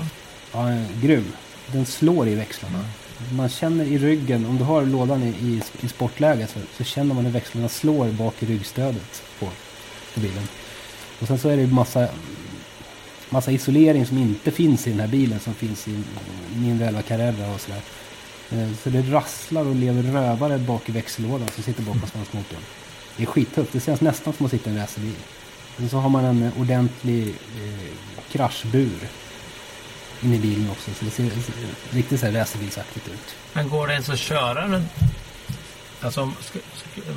ja. grym. Den slår i växlarna. Man känner i ryggen, om du har lådan i, i, i sportläge så, så känner man hur växlarna slår bak i ryggstödet på, på bilen. Och sen så är det massa, massa isolering som inte finns i den här bilen som finns i min Velva Carrera och sådär. Eh, Så det rasslar och lever rövare bak i växellådan som sitter bakom svansmotorn. Det är skittufft. Det känns nästan som att sitta i en racerbil. Och så har man en ordentlig eh, kraschbur inne i bilen också. Så det ser, ser riktigt så här racerbilsaktigt ut. Men går det ens att köra den? Alltså om, ska,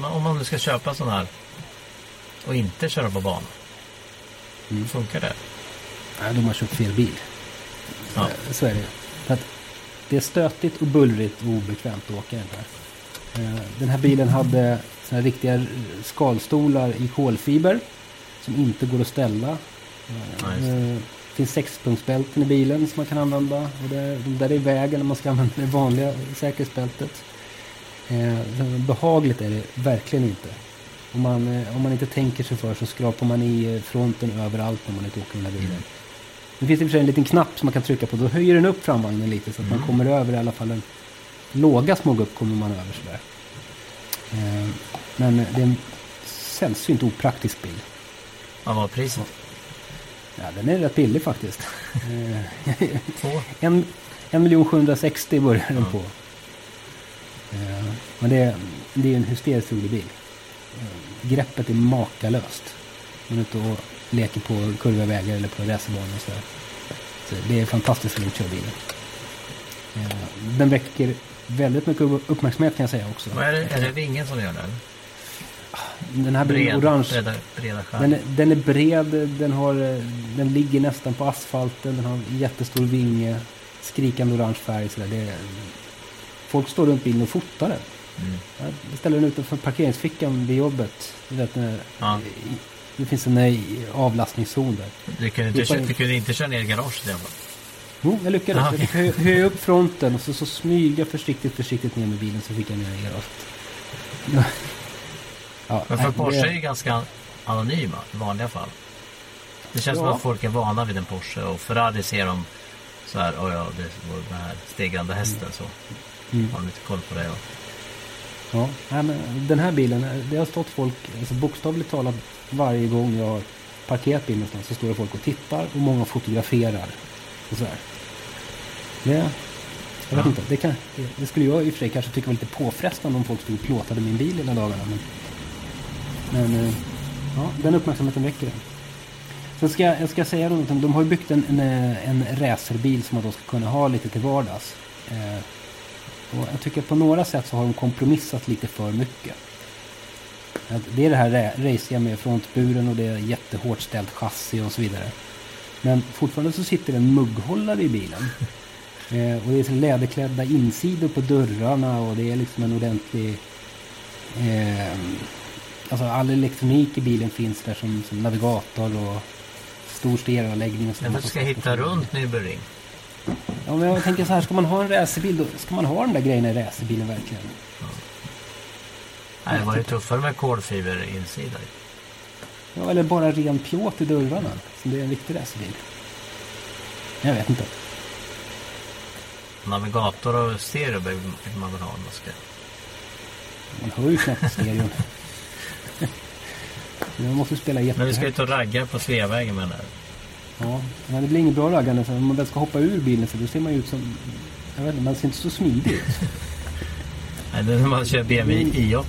om man nu ska köpa sån här och inte köra på banan. Mm. Funkar det? Nej, de har köpt fel bil. Ja. Eh, Så är det. För att det är stötigt och bullrigt och obekvämt att åka den här. Eh, Den här bilen hade såna här riktiga skalstolar i kolfiber som inte går att ställa. Eh, Ja, just det. Finns sexpunktsbälten i bilen som man kan använda. Och det, de där är i vägen när man ska använda det vanliga säkerhetsbältet. Eh, behagligt är det verkligen inte. Om man, eh, om man inte tänker sig för så skrapar man i eh, fronten överallt när man är ute och åker den här bilen. Det finns i och för sig en liten knapp som man kan trycka på. Då höjer den upp framvagnen lite så att man kommer över i alla fall en låga smågupp kommer man över sådär. Eh, men det är en sällsynt opraktisk bil. Vad var priset? Ja, den är rätt billig faktiskt. [LAUGHS] En, en miljon 760 börjar den på. Eh, men det är, det är en hysteriskt rolig bil. Greppet är makalöst. Man är ute och leker på kurviga vägar eller på racerbanor och sådär. Så det är fantastiskt roligt att köra bilen. Eh, den väcker väldigt mycket uppmärksamhet kan jag säga också. Är, det, är det vingen som gör det? eller? Den här Bred, orange. breda, breda. Den är, den är bred, den, har, eh, den ligger nästan på asfalten, den har jättestor vinge, skrikande orange färg. Så där. Det är, folk står runt bilen och fotar den. Mm. Jag ställer den utanför parkeringsfickan vid jobbet. Du vet, när, Ja. det finns en avlastningszon där. Du kunde, inte, du kunde inte köra ner i garaget i alla fall. Jo, jag lyckades. Ja, Jag fick hö- höja upp fronten och så, så smyga försiktigt, försiktigt ner med bilen så fick jag ner i garaget. [LAUGHS] Ja, Men för Porsche det- är ju ganska anonyma i vanliga fall. Det känns som Ja. att folk är vana vid en Porsche och Ferrari ser dem så här, oh ja, det var den här stegrande hästen så. Mm. Har de lite koll på det. Och, Ja, nej, men den här bilen, det har stått folk, alltså bokstavligt talat varje gång jag har parkerat bilen någonstans så står det folk och tittar och många fotograferar. Och sådär. Det, jag vet Ja. inte, det, kan, det, skulle jag i och för sig kanske tycka var lite påfrestande om folk stod och plåtade min bil hela dagarna. Men, men eh, ja, den uppmärksamheten väcker den. Sen ska jag, jag ska säga någonting, de har ju byggt en, en, en racerbil som man då ska kunna ha lite till vardags. Eh, och jag tycker på några sätt så har de kompromissat lite för mycket. Att Det är det här ra- raciga med frontburen och det är jättehårt ställt chassi och så vidare. Men fortfarande så sitter en mugghållare i bilen. [LAUGHS] Eh, och det är så läderklädda insidor på dörrarna och det är liksom en ordentlig... Eh, alltså all elektronik i bilen finns där som, som navigator och stor stereoanläggning. och så. men du ska hitta runt Nürburgring. Ja, men jag tänker så här, ska man ha en racerbil då ska man ha de där grejerna i racerbilen verkligen? Nej, det var ju tuffare med kolfiber insida. Ja, eller bara ren plåt i dörrarna. Som det är en riktig racerbil. Jag vet inte. Navigator och stereo behöver man väl ha om man ska. Man hör ju knappt stereon. [LAUGHS] Man måste spela Men vi ska jättehögt. ut och ragga på Sveavägen med den här. Ja, men det blir inget bra raggande. För om man väl ska hoppa ur bilen så då ser man ju ut som... Jag vet inte, man ser inte så smidig ut. [LAUGHS] Nej, det är när man kör BMW i8.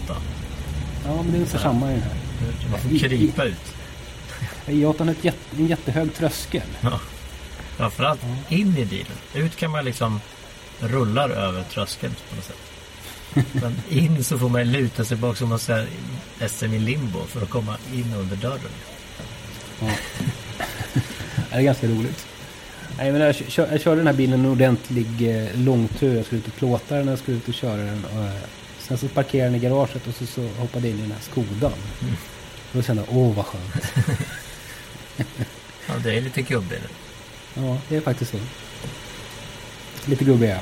Ja, men det är ungefär samma i den här. Man får krypa ut. [LAUGHS] I8 har ett jätte, en jättehög tröskel. Ja. Framförallt in i bilen. Ut kan man liksom rullar över tröskeln på något sätt. Men in så får man luta sig bak som man säger SM i limbo för att komma in under dörren. Ja. [LAUGHS] det är ganska roligt. Nej, men jag, kör, jag körde den här bilen en ordentlig eh, långtur. Jag skulle ut och plåta den, jag skulle ut och köra den. Och, eh, sen så parkerade den i garaget och så, så hoppade jag in i den här Skodan. Mm. Då kände jag, åh vad skönt. [LAUGHS] Ja, det är lite gubbig nu. Ja, det är faktiskt så. Lite gubbig ja.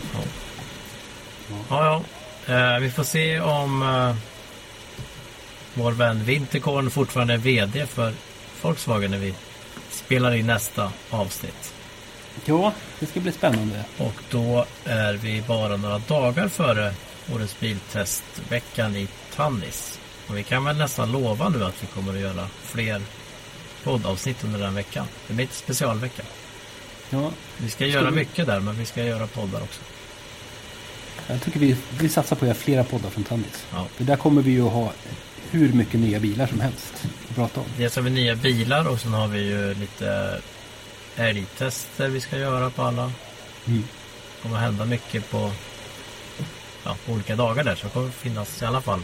Ja, ja. Eh, vi får se om eh, vår vän Winterkorn fortfarande är VD för Volkswagen när vi spelar in nästa avsnitt. Ja, det ska bli spännande. Och då är vi bara några dagar före årets biltestveckan i Tannis. Och vi kan väl nästan lova nu att vi kommer att göra fler poddavsnitt under den veckan. Det blir inte specialvecka. Ja, Vi ska göra mycket där men vi ska göra poddar också. jag tycker vi, vi satsar på att göra flera poddar från Tandis. Ja. För där kommer vi ju att ha hur mycket nya bilar som helst att prata om. Dels har vi nya bilar och sen har vi ju lite älgtester vi ska göra på alla. Mm. Det kommer hända mycket på, ja, på olika dagar där. Så det kommer finnas i alla fall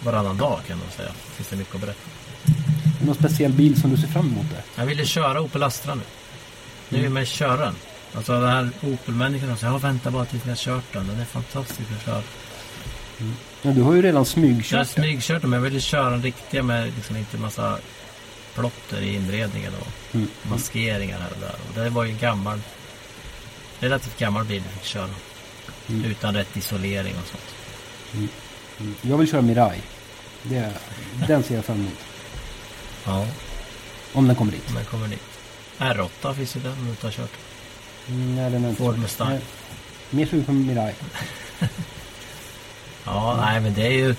varannan dag kan man säga. Finns det mycket att berätta. Är det någon speciell bil som du ser fram emot där? Jag ville köra Opel Astra nu. Nu vill man köra den. Alltså den här Opel-människan säger jag väntar bara tills ni har kört den. Den är fantastisk att köra. Ja, du har ju redan Jag har smygkört smygkört men jag ville köra den riktiga med liksom inte massa plotter i inredningen och Mm. maskeringar här och där. Och det var ju en gammal, relativt gammal bil vi fick köra. Mm. Utan rätt isolering och sånt. Mm. Jag vill köra Mirai. Det, den ser jag fram emot. Ja, Om den kommer dit. om den kommer dit. R8 finns ju där om du inte har kört. Mm, nej, den är inte Ford Mustang. Mer sugen på Mirai. [LAUGHS] Ja, nej men det är ju...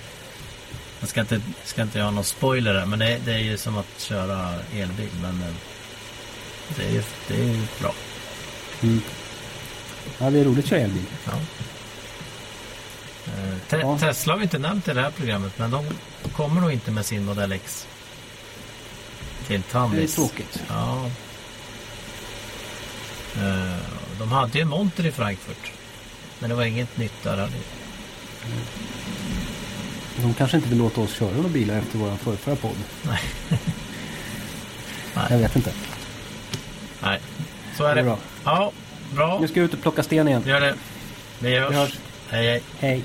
Jag ska inte, ska inte göra någon spoiler här, men det, det är ju som att köra elbil. Men eh, det är ju, det är ju bra. Mm. Ja, det är roligt att köra elbil. Ja. Eh, Te- Ja. Tesla har vi inte nämnt i det här programmet, men de kommer nog inte med sin Model X. Till Det är Tandis. tråkigt. Ja. Eh, De hade ju en monter i Frankfurt. Men det var inget nytt där heller. De kanske inte vill låta oss köra några bilar efter vår förrförra podd. Nej. [LAUGHS] Jag Nej. vet inte. Nej, så är Det det. är bra. Ja, bra. Nu ska jag ut och plocka sten igen. Gör det. Vi hörs. Vi hörs. Hej, hej. Hej.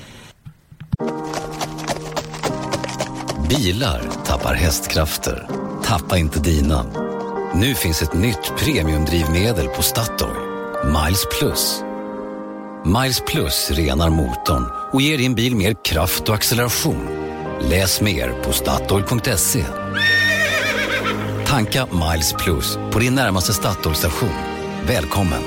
Bilar tappar hästkrafter. Tappa inte dina. Nu finns ett nytt premiumdrivmedel på Statoil. Miles Plus. Miles Plus renar motorn och ger din bil mer kraft och acceleration. Läs mer på Statoil.se. Tanka Miles Plus på din närmaste Statoil-station. Välkommen!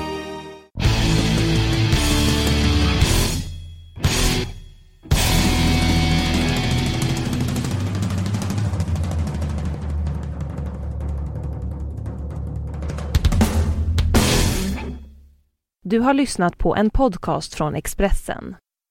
Du har lyssnat på en podcast från Expressen.